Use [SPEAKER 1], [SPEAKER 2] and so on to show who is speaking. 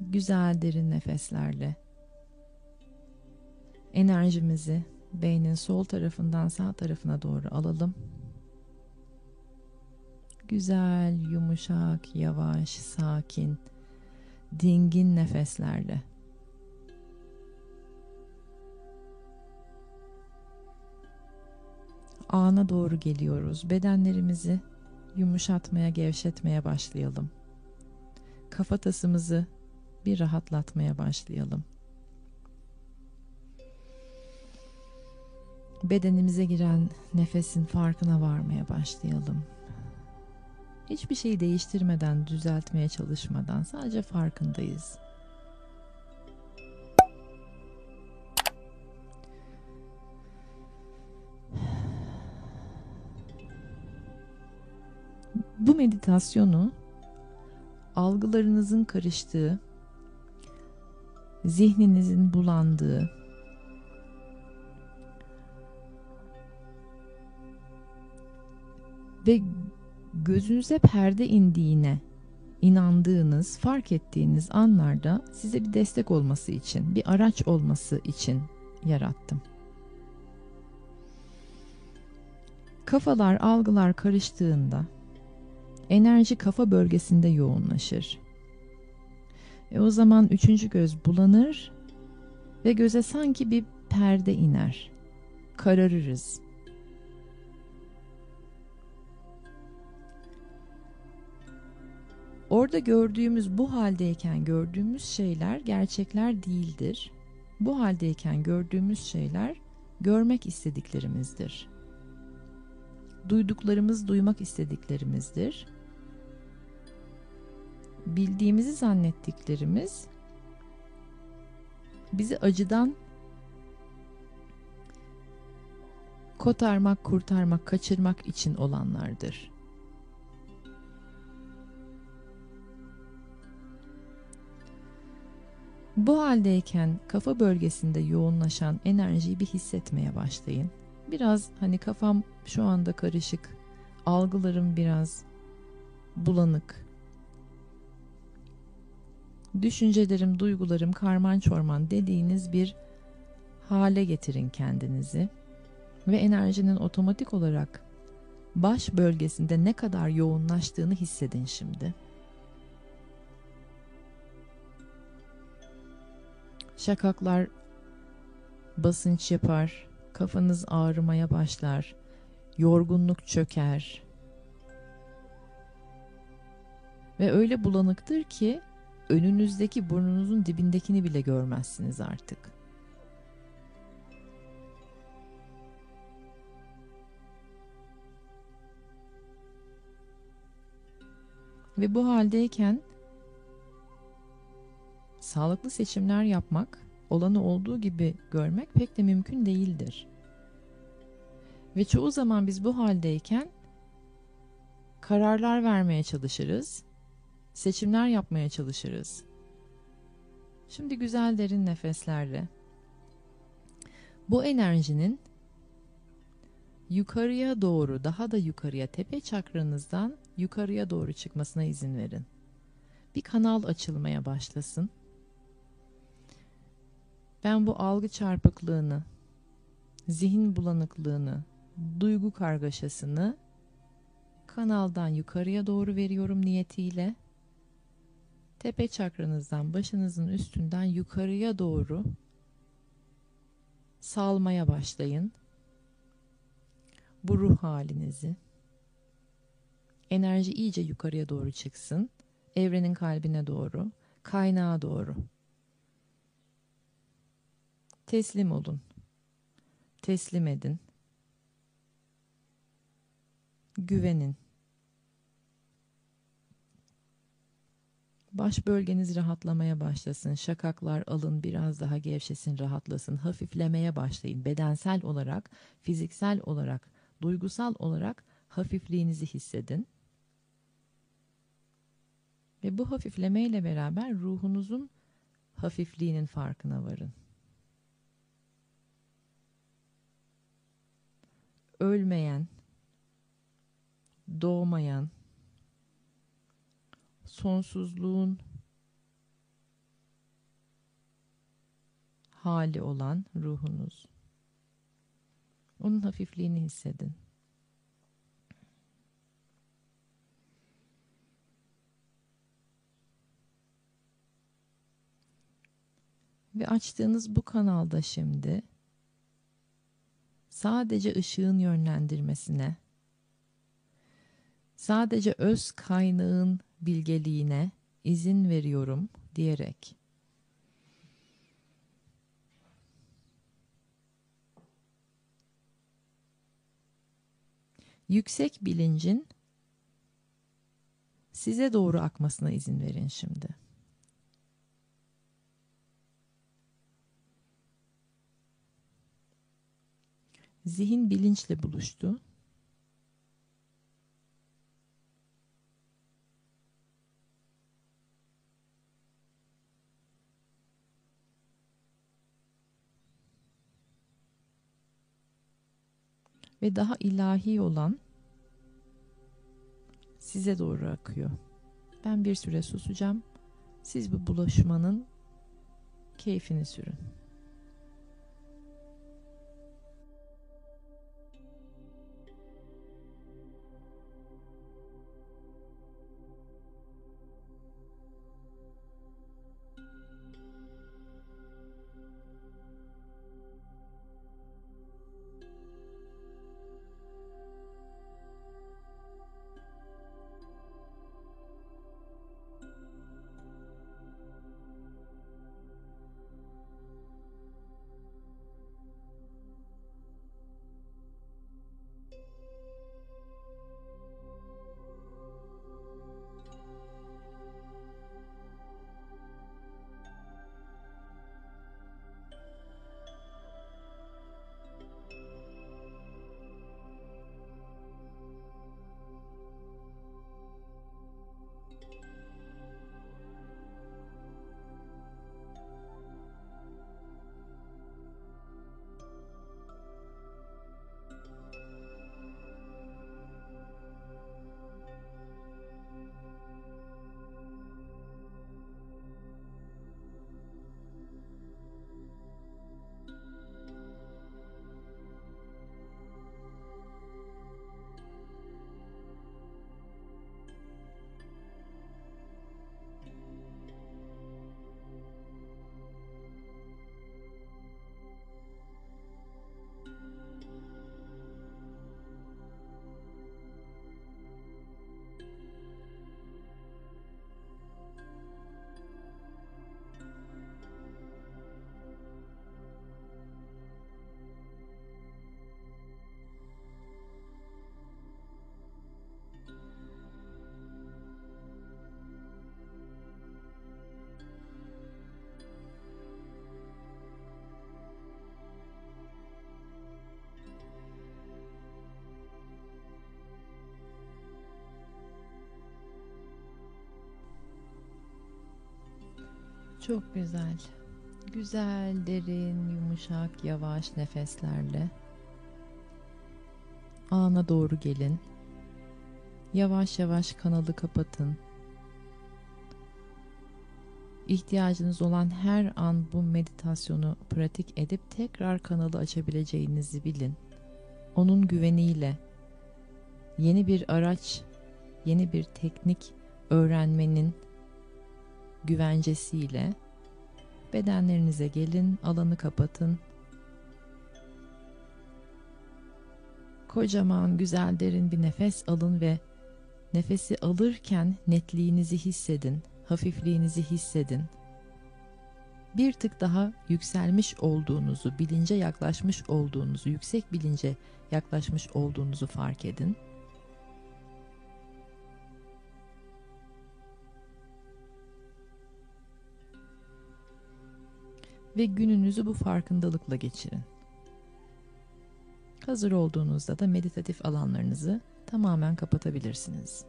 [SPEAKER 1] Güzel derin nefeslerle enerjimizi beynin sol tarafından sağ tarafına doğru alalım. Güzel, yumuşak, yavaş, sakin, dingin nefeslerle ana doğru geliyoruz. Bedenlerimizi yumuşatmaya, gevşetmeye başlayalım. Kafatasımızı bir rahatlatmaya başlayalım. Bedenimize giren nefesin farkına varmaya başlayalım. Hiçbir şeyi değiştirmeden, düzeltmeye çalışmadan sadece farkındayız. Bu meditasyonu algılarınızın karıştığı, zihninizin bulandığı, ve gözünüze perde indiğine inandığınız, fark ettiğiniz anlarda size bir destek olması için, bir araç olması için yarattım. Kafalar, algılar karıştığında enerji kafa bölgesinde yoğunlaşır. E o zaman üçüncü göz bulanır ve göze sanki bir perde iner. Kararırız. Orada gördüğümüz bu haldeyken gördüğümüz şeyler gerçekler değildir. Bu haldeyken gördüğümüz şeyler görmek istediklerimizdir. Duyduklarımız duymak istediklerimizdir bildiğimizi zannettiklerimiz bizi acıdan kotarmak, kurtarmak, kaçırmak için olanlardır. Bu haldeyken kafa bölgesinde yoğunlaşan enerjiyi bir hissetmeye başlayın. Biraz hani kafam şu anda karışık, algılarım biraz bulanık, düşüncelerim, duygularım karman çorman dediğiniz bir hale getirin kendinizi ve enerjinin otomatik olarak baş bölgesinde ne kadar yoğunlaştığını hissedin şimdi. Şakaklar basınç yapar, kafanız ağrımaya başlar, yorgunluk çöker. Ve öyle bulanıktır ki önünüzdeki burnunuzun dibindekini bile görmezsiniz artık. Ve bu haldeyken sağlıklı seçimler yapmak, olanı olduğu gibi görmek pek de mümkün değildir. Ve çoğu zaman biz bu haldeyken kararlar vermeye çalışırız seçimler yapmaya çalışırız. Şimdi güzel derin nefeslerle bu enerjinin yukarıya doğru, daha da yukarıya, tepe çakranızdan yukarıya doğru çıkmasına izin verin. Bir kanal açılmaya başlasın. Ben bu algı çarpıklığını, zihin bulanıklığını, duygu kargaşasını kanaldan yukarıya doğru veriyorum niyetiyle tepe çakranızdan başınızın üstünden yukarıya doğru salmaya başlayın. Bu ruh halinizi. Enerji iyice yukarıya doğru çıksın. Evrenin kalbine doğru, kaynağa doğru. Teslim olun. Teslim edin. Güvenin. Baş bölgeniz rahatlamaya başlasın. Şakaklar alın biraz daha gevşesin, rahatlasın. Hafiflemeye başlayın. Bedensel olarak, fiziksel olarak, duygusal olarak hafifliğinizi hissedin. Ve bu hafifleme ile beraber ruhunuzun hafifliğinin farkına varın. Ölmeyen, doğmayan, sonsuzluğun hali olan ruhunuz. Onun hafifliğini hissedin. Ve açtığınız bu kanalda şimdi sadece ışığın yönlendirmesine, sadece öz kaynağın bilgeliğine izin veriyorum diyerek yüksek bilincin size doğru akmasına izin verin şimdi. Zihin bilinçle buluştu. Ve daha ilahi olan size doğru akıyor. Ben bir süre susacağım. Siz bu bulaşmanın keyfini sürün. Çok güzel. Güzel, derin, yumuşak, yavaş nefeslerle ana doğru gelin. Yavaş yavaş kanalı kapatın. İhtiyacınız olan her an bu meditasyonu pratik edip tekrar kanalı açabileceğinizi bilin. Onun güveniyle yeni bir araç, yeni bir teknik öğrenmenin güvencesiyle bedenlerinize gelin, alanı kapatın. Kocaman, güzel, derin bir nefes alın ve nefesi alırken netliğinizi hissedin, hafifliğinizi hissedin. Bir tık daha yükselmiş olduğunuzu, bilince yaklaşmış olduğunuzu, yüksek bilince yaklaşmış olduğunuzu fark edin. Ve gününüzü bu farkındalıkla geçirin. Hazır olduğunuzda da meditatif alanlarınızı tamamen kapatabilirsiniz.